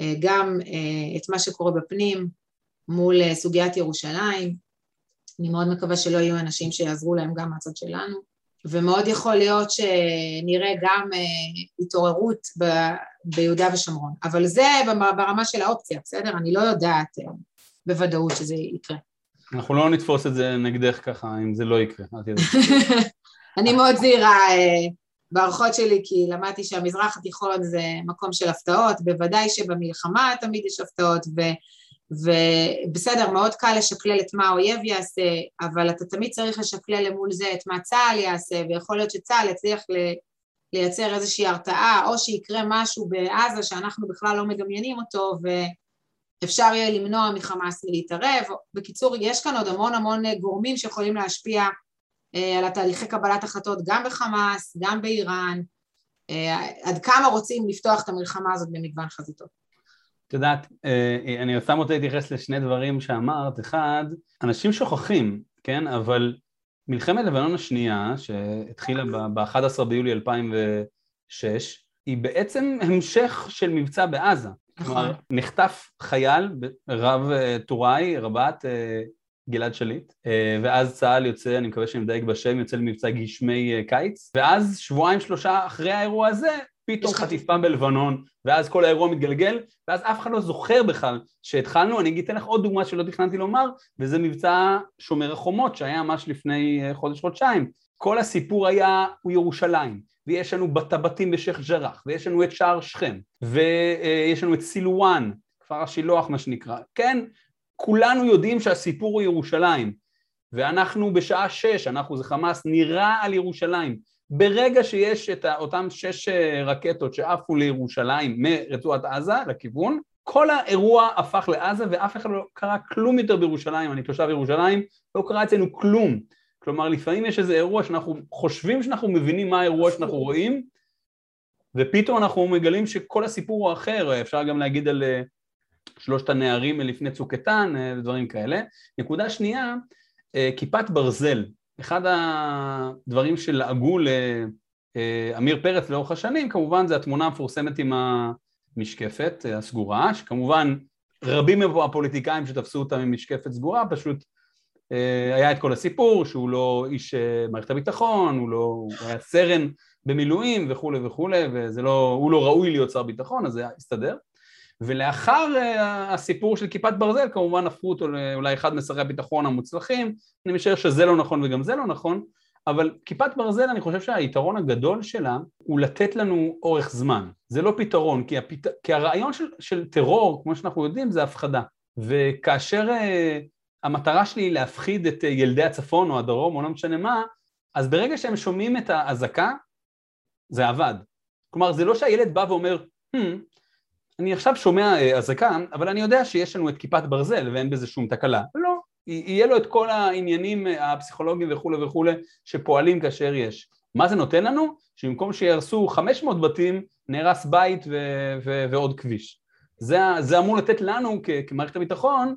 אה, גם אה, את מה שקורה בפנים מול סוגיית ירושלים. אני מאוד מקווה שלא יהיו אנשים שיעזרו להם גם מהצד שלנו, ומאוד יכול להיות שנראה גם התעוררות ב, ביהודה ושומרון. אבל זה ברמה של האופציה, בסדר? אני לא יודעת בוודאות שזה יקרה. אנחנו לא נתפוס את זה נגדך ככה, אם זה לא יקרה, אל. <laughs> אני מאוד זהירה אה, בהערכות שלי, כי למדתי שהמזרח התיכון זה מקום של הפתעות, בוודאי שבמלחמה תמיד יש הפתעות, ו, ובסדר, מאוד קל לשקלל את מה האויב יעשה, אבל אתה תמיד צריך לשקלל למול זה את מה צה"ל יעשה, ויכול להיות שצה"ל יצליח ל... לייצר איזושהי הרתעה, או שיקרה משהו בעזה שאנחנו בכלל לא מדמיינים אותו, ו... אפשר יהיה למנוע מחמאס מלהתערב. בקיצור, יש כאן עוד המון המון גורמים שיכולים להשפיע אה, על התהליכי קבלת החלטות גם בחמאס, גם באיראן, אה, עד כמה רוצים לפתוח את המלחמה הזאת במגוון חזיתות. את יודעת, אני סתם רוצה להתייחס לשני דברים שאמרת. אחד, אנשים שוכחים, כן? אבל מלחמת לבנון השנייה, שהתחילה ב-11 ביולי 2006, היא בעצם המשך של מבצע בעזה. נכון. כלומר, נחטף חייל, רב אה, טוראי, רבת אה, גלעד שליט, אה, ואז צה"ל יוצא, אני מקווה שאני מדייק בשם, יוצא למבצע גשמי אה, קיץ, ואז שבועיים שלושה אחרי האירוע הזה, פתאום חטיפה בלבנון, ואז כל האירוע מתגלגל, ואז אף אחד לא זוכר בכלל שהתחלנו, אני אתן לך עוד דוגמה שלא תכננתי לומר, וזה מבצע שומר החומות, שהיה ממש לפני אה, חודש-חודשיים. כל הסיפור היה, הוא ירושלים, ויש לנו בת הבתים בשייח' ג'ראח, ויש לנו את שער שכם, ויש לנו את סילואן, כפר השילוח מה שנקרא, כן? כולנו יודעים שהסיפור הוא ירושלים, ואנחנו בשעה שש, אנחנו זה חמאס, נירה על ירושלים. ברגע שיש את אותם שש אה, רקטות שעפו לירושלים מרצועת עזה לכיוון, כל האירוע הפך לעזה ואף אחד לא קרה כלום יותר בירושלים, אני תושב ירושלים, לא קרה אצלנו כלום. כלומר לפעמים יש איזה אירוע שאנחנו חושבים שאנחנו מבינים מה האירוע שאנחנו רואים ופתאום אנחנו מגלים שכל הסיפור הוא אחר, אפשר גם להגיד על אה, שלושת הנערים לפני צוק איתן אה, ודברים כאלה. נקודה שנייה, כיפת ברזל, אחד הדברים שלעגו לעמיר פרץ לאורך השנים כמובן זה התמונה המפורסמת עם המשקפת הסגורה, שכמובן רבים מהפוליטיקאים שתפסו אותה עם משקפת סגורה פשוט אה, היה את כל הסיפור שהוא לא איש אה, מערכת הביטחון, הוא, לא, הוא היה סרן במילואים וכולי וכולי, והוא לא ראוי להיות שר ביטחון, אז זה הסתדר. ולאחר אה, הסיפור של כיפת ברזל, כמובן הפכו אותו לאולי אחד משרי הביטחון המוצלחים, אני משער שזה לא נכון וגם זה לא נכון, אבל כיפת ברזל, אני חושב שהיתרון הגדול שלה הוא לתת לנו אורך זמן. זה לא פתרון, כי, הפת... כי הרעיון של, של טרור, כמו שאנחנו יודעים, זה הפחדה. וכאשר המטרה שלי היא להפחיד את ילדי הצפון או הדרום או לא משנה מה, אז ברגע שהם שומעים את האזעקה, זה עבד. כלומר, זה לא שהילד בא ואומר, hmm, אני עכשיו שומע אה, אזעקה, אבל אני יודע שיש לנו את כיפת ברזל ואין בזה שום תקלה. לא, יהיה לו את כל העניינים אה, הפסיכולוגיים וכולי וכולי שפועלים כאשר יש. מה זה נותן לנו? שבמקום שיהרסו 500 בתים, נהרס בית ו- ו- ועוד כביש. זה, זה אמור לתת לנו כמערכת הביטחון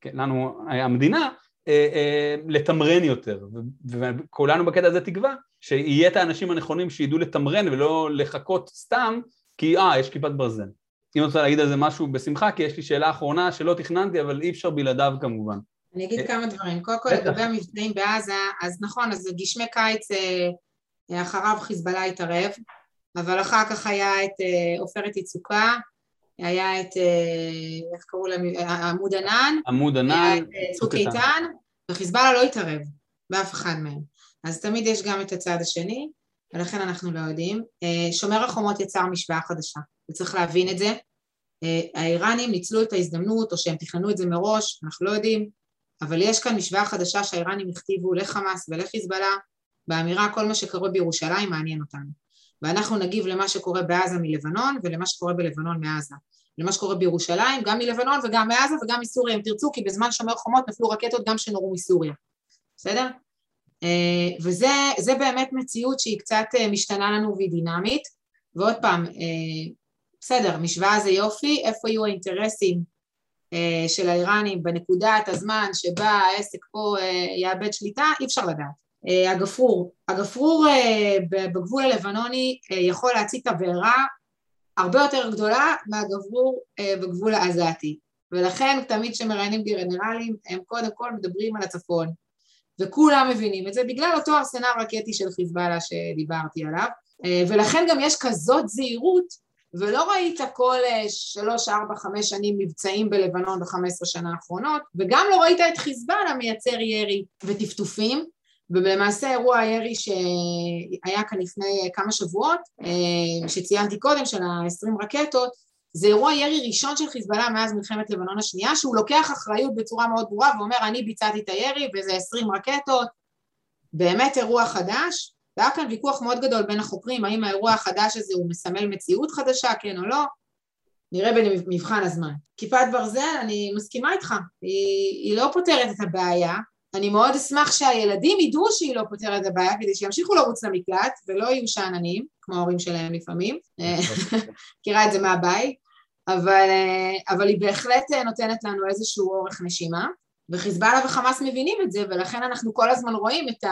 כן, לנו, המדינה, אה, אה, לתמרן יותר, וכולנו בקטע הזה תקווה שיהיה את האנשים הנכונים שידעו לתמרן ולא לחכות סתם כי אה, יש כיפת ברזל. אם רוצה להגיד על זה משהו בשמחה, כי יש לי שאלה אחרונה שלא תכננתי, אבל אי אפשר בלעדיו כמובן. אני אגיד אה, כמה דברים. קודם כל, לגבי המבצעים בעזה, אז נכון, אז גשמי קיץ, אחריו חיזבאללה התערב, אבל אחר כך היה את עופרת יצוקה, היה את, אה, איך קראו להם, עמוד ענן, עמוד ענן, היה את אה, צוק איתן, וחיזבאללה לא התערב באף אחד מהם. אז תמיד יש גם את הצד השני, ולכן אנחנו לא יודעים. אה, שומר החומות יצר משוואה חדשה, וצריך להבין את זה. האיראנים ניצלו את ההזדמנות, או שהם תכננו את זה מראש, אנחנו לא יודעים, אבל יש כאן משוואה חדשה שהאיראנים הכתיבו לחמאס ולחיזבאללה, באמירה כל מה שקורה בירושלים מעניין אותנו. ואנחנו נגיב למה שקורה בעזה מלבנון ולמה שקורה בלבנון מעזה. למה שקורה בירושלים, גם מלבנון וגם מעזה וגם מסוריה אם תרצו, כי בזמן שומר חומות נפלו רקטות גם שנורו מסוריה, בסדר? אה, וזה באמת מציאות שהיא קצת אה, משתנה לנו והיא דינמית, ועוד פעם, אה, בסדר, משוואה זה יופי, איפה יהיו האינטרסים של האיראנים בנקודת הזמן שבה העסק פה יאבד שליטה, אי אפשר לדעת. הגפרור. הגפרור בגבול הלבנוני יכול להצית תבערה הרבה יותר גדולה מהגברור בגבול העזתי. ולכן תמיד כשמראיינים גנרלים הם קודם כל מדברים על הצפון. וכולם מבינים את זה בגלל אותו ארסנל רקטי של חיזבאללה שדיברתי עליו. ולכן גם יש כזאת זהירות ולא ראית כל שלוש, ארבע, חמש שנים מבצעים בלבנון בחמש עשרה שנה האחרונות, וגם לא ראית את חיזבאללה מייצר ירי וטפטופים, ולמעשה אירוע הירי שהיה כאן לפני כמה שבועות, אה, שציינתי קודם, של ה-20 רקטות, זה אירוע ירי ראשון של חיזבאללה מאז מלחמת לבנון השנייה, שהוא לוקח אחריות בצורה מאוד ברורה ואומר אני ביצעתי את הירי וזה 20 רקטות, באמת אירוע חדש, והיה כאן ויכוח מאוד גדול בין החוקרים האם האירוע החדש הזה הוא מסמל מציאות חדשה, כן או לא, נראה במבחן הזמן. כיפת ברזל, אני מסכימה איתך, היא, היא לא פותרת את הבעיה, אני מאוד אשמח שהילדים ידעו שהיא לא פותרת את הבעיה כדי שימשיכו לרוץ למקלט ולא יהיו שאננים, כמו ההורים שלהם לפעמים, <laughs> מכירה את זה מהבית, אבל, אבל היא בהחלט נותנת לנו איזשהו אורך נשימה, וחיזבאללה וחמאס מבינים את זה, ולכן אנחנו כל הזמן רואים את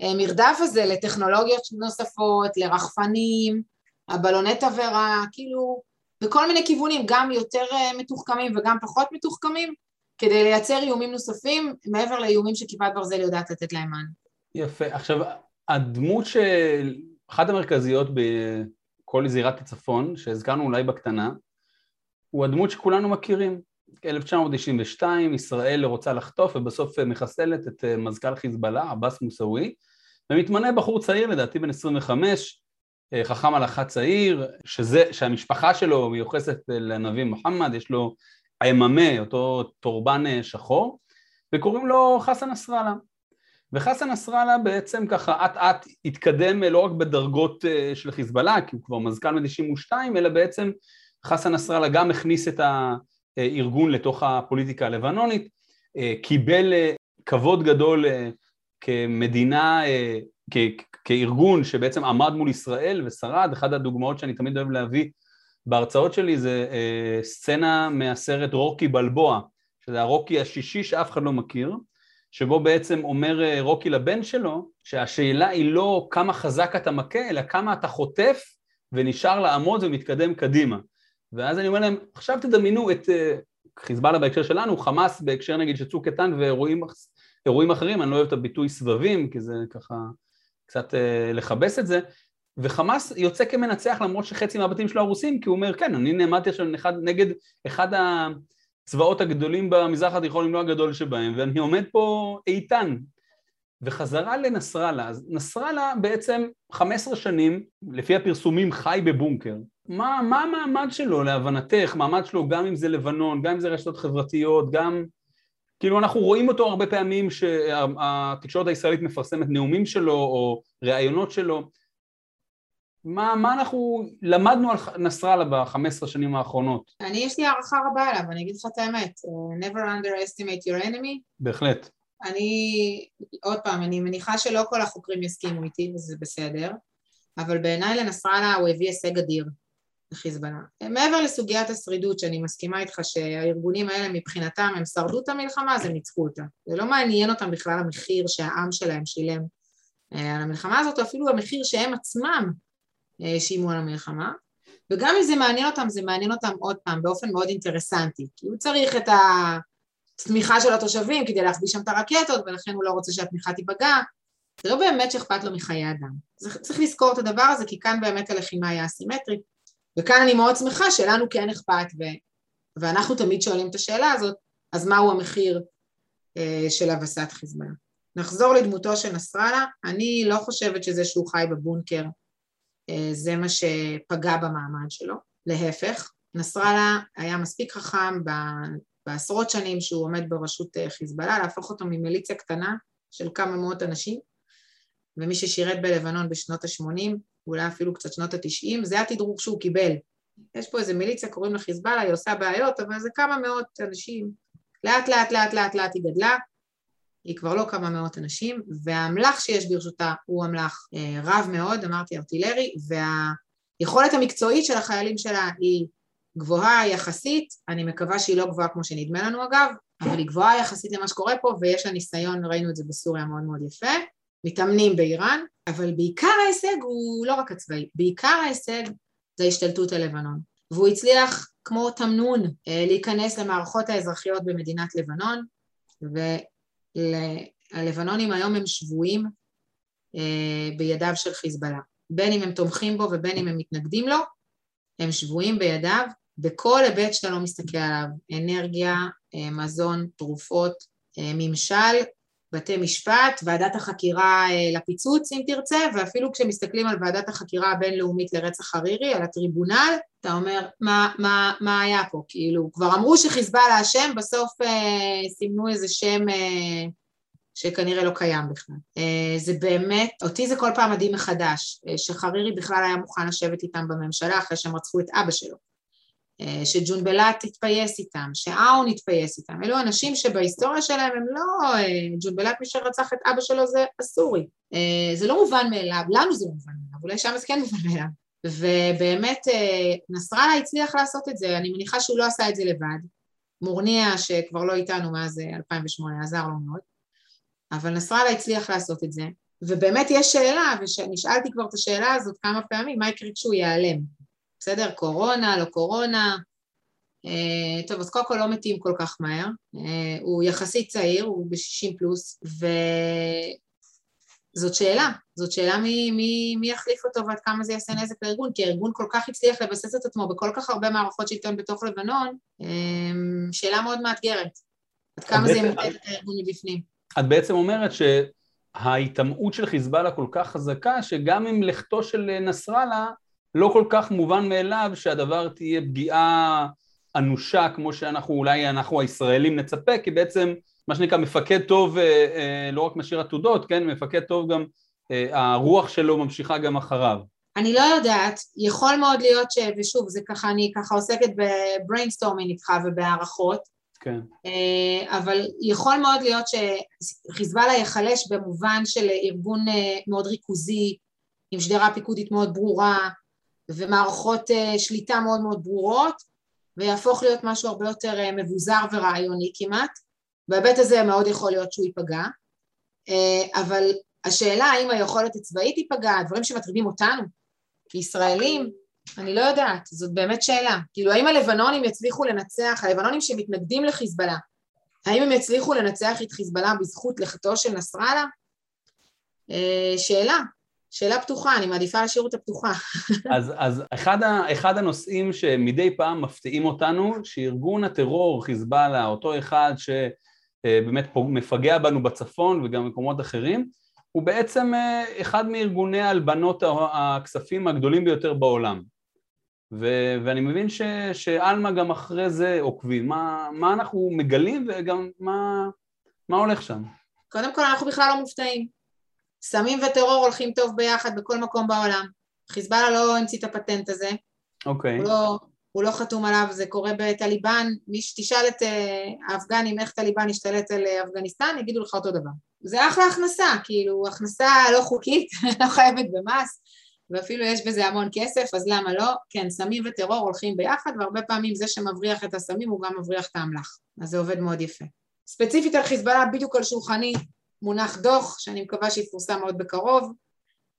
המרדף הזה לטכנולוגיות נוספות, לרחפנים, הבלוני תבערה, כאילו בכל מיני כיוונים, גם יותר מתוחכמים וגם פחות מתוחכמים, כדי לייצר איומים נוספים, מעבר לאיומים שכיפת ברזל יודעת לתת להם מענה. יפה. עכשיו, הדמות של... אחת המרכזיות בכל זירת הצפון, שהזכרנו אולי בקטנה, הוא הדמות שכולנו מכירים. 1992, ישראל רוצה לחטוף ובסוף מחסלת את מזכ"ל חיזבאללה, עבאס מוסאווי, ומתמנה בחור צעיר, לדעתי בן 25, חכם הלכה צעיר, שזה, שהמשפחה שלו מיוחסת לנביא מוחמד, יש לו היממה, אותו טורבן שחור, וקוראים לו חסן נסראללה. וחסן נסראללה בעצם ככה אט אט התקדם לא רק בדרגות אה, של חיזבאללה, כי הוא כבר מזכ"ל מ-92, אלא בעצם חסן נסראללה גם הכניס את הארגון לתוך הפוליטיקה הלבנונית, אה, קיבל אה, כבוד גדול כמדינה, כ- כארגון שבעצם עמד מול ישראל ושרד, אחת הדוגמאות שאני תמיד אוהב להביא בהרצאות שלי זה סצנה מהסרט רוקי בלבוע, שזה הרוקי השישי שאף אחד לא מכיר, שבו בעצם אומר אה, רוקי לבן שלו, שהשאלה היא לא כמה חזק אתה מכה, אלא כמה אתה חוטף ונשאר לעמוד ומתקדם קדימה. ואז אני אומר להם, עכשיו תדמיינו את אה, חיזבאללה בהקשר שלנו, חמאס בהקשר נגיד של צוק איתן ואירועים אחרים, אני לא אוהב את הביטוי סבבים, כי זה ככה קצת אה, לכבס את זה, וחמאס יוצא כמנצח למרות שחצי מהבתים שלו הרוסים, כי הוא אומר, כן, אני נעמדתי עכשיו נגד אחד. הצבאות הגדולים במזרח התיכון, אם לא הגדול שבהם, ואני עומד פה איתן. וחזרה לנסראללה, אז נסראללה בעצם 15 שנים, לפי הפרסומים, חי בבונקר. מה, מה המעמד שלו להבנתך? מעמד שלו גם אם זה לבנון, גם אם זה רשתות חברתיות, גם... כאילו אנחנו רואים אותו הרבה פעמים שהתקשורת הישראלית מפרסמת נאומים שלו או ראיונות שלו, מה, מה אנחנו למדנו על נסראללה ב-15 שנים האחרונות? אני, יש לי הערכה רבה אליו, אני אגיד לך את האמת. Uh, never underestimate your enemy. בהחלט. אני, עוד פעם, אני מניחה שלא כל החוקרים יסכימו איתי, וזה בסדר, אבל בעיניי לנסראללה הוא הביא הישג אדיר לחיזבאללה. מעבר לסוגיית השרידות, שאני מסכימה איתך שהארגונים האלה מבחינתם הם שרדו את המלחמה, אז הם ניצחו אותה. זה לא מעניין אותם בכלל המחיר שהעם שלהם שילם אה, על המלחמה הזאת, או אפילו המחיר שהם עצמם שילמו על המלחמה, וגם אם זה מעניין אותם, זה מעניין אותם עוד פעם באופן מאוד אינטרסנטי, כי הוא צריך את התמיכה של התושבים כדי להחביא שם את הרקטות, ולכן הוא לא רוצה שהתמיכה תיפגע, זה לא באמת שאכפת לו מחיי אדם. צריך לזכור את הדבר הזה, כי כאן באמת הלחימה היא אסימטרית, וכאן אני מאוד שמחה שלנו כן אכפת, ו... ואנחנו תמיד שואלים את השאלה הזאת, אז מהו המחיר אה, של הבסת חיזבאללה? נחזור לדמותו של נסראללה, אני לא חושבת שזה שהוא חי בבונקר אה, זה מה שפגע במעמד שלו, להפך, נסראללה היה מספיק חכם בעשרות שנים שהוא עומד בראשות אה, חיזבאללה להפוך אותו ממיליציה קטנה של כמה מאות אנשים ומי ששירת בלבנון בשנות ה-80, אולי אפילו קצת שנות ה-90, זה התדרוך שהוא קיבל. יש פה איזה מיליציה, קוראים לה חיזבאללה, היא עושה בעיות, אבל זה כמה מאות אנשים. לאט לאט לאט לאט לאט היא גדלה, היא כבר לא כמה מאות אנשים, והאמל"ח שיש ברשותה הוא אמל"ח אה, רב מאוד, אמרתי ארטילרי, והיכולת המקצועית של החיילים שלה היא גבוהה יחסית, אני מקווה שהיא לא גבוהה כמו שנדמה לנו אגב, אבל היא גבוהה יחסית למה שקורה פה, ויש לה ניסיון, ראינו את זה בסוריה מאוד מאוד יפה, מתאמנים באיראן, אבל בעיקר ההישג הוא לא רק הצבאי, בעיקר ההישג זה ההשתלטות על לבנון. והוא הצליח כמו תמנון אה, להיכנס למערכות האזרחיות במדינת לבנון, הלבנונים היום הם שבויים אה, בידיו של חיזבאללה. בין אם הם תומכים בו ובין אם הם מתנגדים לו, הם שבויים בידיו בכל היבט שאתה לא מסתכל עליו, אנרגיה, אה, מזון, תרופות, אה, ממשל, בתי משפט, ועדת החקירה לפיצוץ אם תרצה, ואפילו כשמסתכלים על ועדת החקירה הבינלאומית לרצח חרירי, על הטריבונל, אתה אומר, מה, מה, מה היה פה? כאילו, כבר אמרו שחיזבאללה אשם, בסוף אה, סימנו איזה שם אה, שכנראה לא קיים בכלל. אה, זה באמת, אותי זה כל פעם מדהים מחדש, אה, שחרירי בכלל היה מוכן לשבת איתם בממשלה אחרי שהם רצחו את אבא שלו. אה, שג'ונבלט התפייס איתם, שאאון התפייס איתם, אלו אנשים שבהיסטוריה שלהם הם לא, אה, ג'ונבלט מי שרצח את אבא שלו זה אסורי, אה, זה לא מובן מאליו, לנו זה לא מובן מאליו, אולי שם זה כן מובן מאליו, ובאמת נסראללה הצליח לעשות את זה, אני מניחה שהוא לא עשה את זה לבד, מורניה שכבר לא איתנו מאז 2008 עזר לו מאוד, אבל נסראללה הצליח לעשות את זה, ובאמת יש שאלה, ונשאלתי כבר את השאלה הזאת כמה פעמים, מה יקרה כשהוא ייעלם? בסדר? קורונה, לא קורונה. Uh, טוב, אז קודם כל לא מתים כל כך מהר. Uh, הוא יחסית צעיר, הוא ב-60 פלוס, וזאת שאלה. זאת שאלה מי, מי, מי יחליף אותו ועד כמה זה יעשה נזק לארגון, כי הארגון כל כך הצליח לבסס את עצמו בכל כך הרבה מערכות שלטון בתוך לבנון, uh, שאלה מאוד מאתגרת. עד כמה זה ימוטט את הארגון מבפנים. את בעצם אומרת שההיטמעות של חיזבאללה כל כך חזקה, שגם עם לכתו של נסראללה, לא כל כך מובן מאליו שהדבר תהיה פגיעה אנושה כמו שאנחנו אולי אנחנו הישראלים נצפה כי בעצם מה שנקרא מפקד טוב אה, אה, לא רק משאיר עתודות כן? מפקד טוב גם אה, הרוח שלו ממשיכה גם אחריו. אני לא יודעת, יכול מאוד להיות ש... ושוב, זה ככה, אני ככה עוסקת ב brainstorming איתך ובהערכות, כן. אבל יכול מאוד להיות שחיזבאללה ייחלש במובן של ארגון מאוד ריכוזי, עם שדרה פיקודית מאוד ברורה, ומערכות אה, שליטה מאוד מאוד ברורות, ויהפוך להיות משהו הרבה יותר אה, מבוזר ורעיוני כמעט. בהיבט הזה מאוד יכול להיות שהוא ייפגע, אה, אבל השאלה האם היכולת הצבאית תיפגע, הדברים שמטרידים אותנו כישראלים, אני לא יודעת, זאת באמת שאלה. כאילו, האם הלבנונים יצליחו לנצח, הלבנונים שמתנגדים לחיזבאללה, האם הם יצליחו לנצח את חיזבאללה בזכות לכתו של נסראללה? שאלה, שאלה פתוחה, אני מעדיפה להשאיר אותה פתוחה. <laughs> אז, אז אחד, ה, אחד הנושאים שמדי פעם מפתיעים אותנו, שארגון הטרור חיזבאללה, אותו אחד שבאמת מפגע בנו בצפון וגם במקומות אחרים, הוא בעצם אה, אחד מארגוני הלבנות הכספים הגדולים ביותר בעולם. ו- ואני מבין ש- שעלמה גם אחרי זה עוקבים. מה, מה אנחנו מגלים וגם מה, מה הולך שם? קודם כל אנחנו בכלל לא מופתעים. סמים וטרור הולכים טוב ביחד בכל מקום בעולם. חיזבאללה לא המציא את הפטנט הזה. אוקיי. Okay. הוא, לא, הוא לא חתום עליו, זה קורה בטליבן. מי שתשאל את uh, האפגנים איך טליבן השתלט על uh, אפגניסטן, יגידו לך אותו דבר. זה אחלה הכנסה, כאילו, הכנסה לא חוקית, <laughs> לא חייבת במס, ואפילו יש בזה המון כסף, אז למה לא? כן, סמים וטרור הולכים ביחד, והרבה פעמים זה שמבריח את הסמים הוא גם מבריח את האמל"ח. אז זה עובד מאוד יפה. ספציפית על חיזבאללה, בדיוק על שולחני, מונח דוח שאני מקווה שיפורסם מאוד בקרוב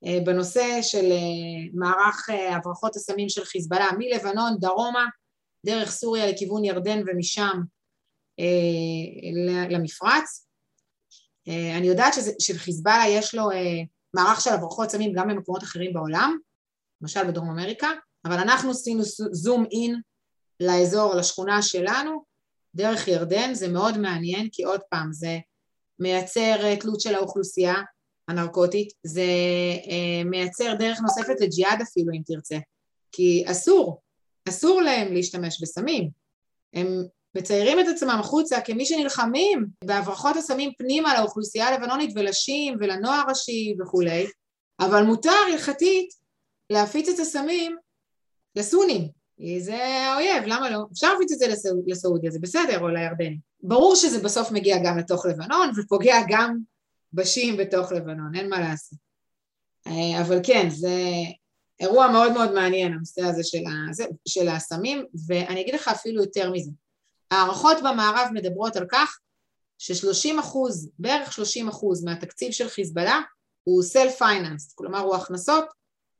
אה, בנושא של אה, מערך אה, הברחות הסמים של חיזבאללה מלבנון דרומה דרך סוריה לכיוון ירדן ומשם למפרץ. אני יודעת שלחיזבאללה יש לו מערך של הברחות סמים גם במקומות אחרים בעולם, למשל בדרום אמריקה, אבל אנחנו עשינו זום אין לאזור, לשכונה שלנו, דרך ירדן, זה מאוד מעניין, כי עוד פעם, זה מייצר תלות של האוכלוסייה הנרקוטית, זה אה, מייצר דרך נוספת לג'יהאד אפילו אם תרצה, כי אסור, אסור להם להשתמש בסמים, הם מציירים את עצמם החוצה כמי שנלחמים בהברחות הסמים פנימה לאוכלוסייה הלבנונית ולשים ולנוער ראשי וכולי, אבל מותר הלכתית להפיץ את הסמים לסונים, זה האויב, למה לא? אפשר להפיץ את זה לסעודיה, זה בסדר, או לירדנים. ברור שזה בסוף מגיע גם לתוך לבנון ופוגע גם בשיעים בתוך לבנון, אין מה לעשות. אה, אבל כן, זה אירוע מאוד מאוד מעניין, הנושא הזה של, ה, של הסמים, ואני אגיד לך אפילו יותר מזה. הערכות במערב מדברות על כך ש-30 אחוז, בערך 30 אחוז מהתקציב של חיזבאללה הוא self-financed, כלומר הוא הכנסות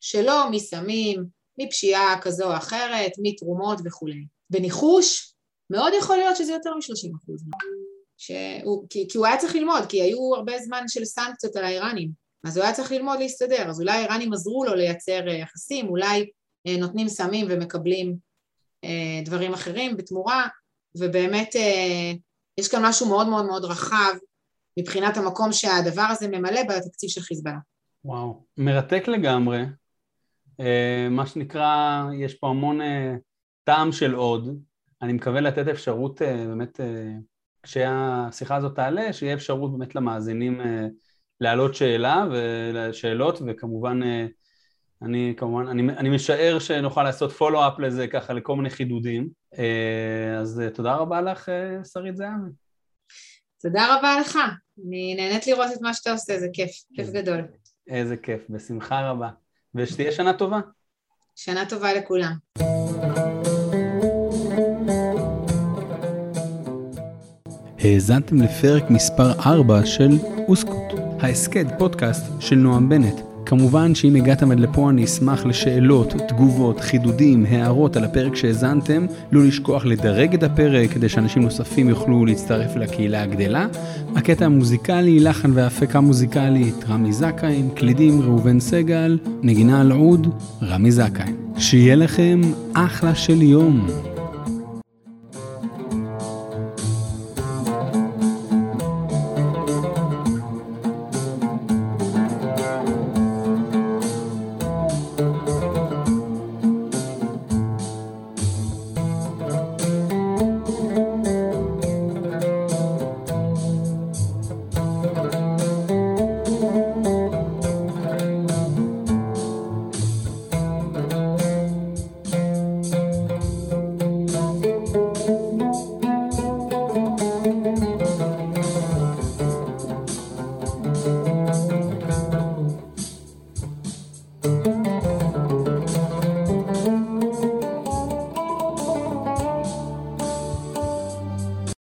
שלו מסמים, מפשיעה כזו או אחרת, מתרומות וכולי. בניחוש, מאוד יכול להיות שזה יותר מ-30 אחוז. שהוא, כי, כי הוא היה צריך ללמוד, כי היו הרבה זמן של סנקציות על האיראנים, אז הוא היה צריך ללמוד להסתדר, אז אולי האיראנים עזרו לו לייצר אה, יחסים, אולי אה, נותנים סמים ומקבלים אה, דברים אחרים בתמורה, ובאמת יש כאן משהו מאוד מאוד מאוד רחב מבחינת המקום שהדבר הזה ממלא בתקציב של חיזבאללה. וואו, מרתק לגמרי. מה שנקרא, יש פה המון טעם של עוד. אני מקווה לתת אפשרות אה, באמת, אה, כשהשיחה הזאת תעלה, שיהיה אפשרות באמת למאזינים אה, להעלות שאלה ושאלות, וכמובן, אני כמובן, אני, אני משער שנוכל לעשות פולו-אפ לזה ככה לכל מיני חידודים. אז תודה רבה לך, שרית זהבי. תודה רבה לך, אני נהנית לראות את מה שאתה עושה, זה כיף, כיף גדול. איזה כיף, בשמחה רבה. ושתהיה שנה טובה. שנה טובה לכולם. האזנתם לפרק מספר 4 של אוסקוט, ההסכת פודקאסט של נועם בנט. כמובן שאם הגעתם עד לפה אני אשמח לשאלות, תגובות, חידודים, הערות על הפרק שהאזנתם, לא לשכוח לדרג את הפרק כדי שאנשים נוספים יוכלו להצטרף לקהילה הגדלה. הקטע המוזיקלי, לחן והפקה מוזיקלית, רמי זכאי, קלידים ראובן סגל, נגינה על עוד, רמי זכאי. שיהיה לכם אחלה של יום.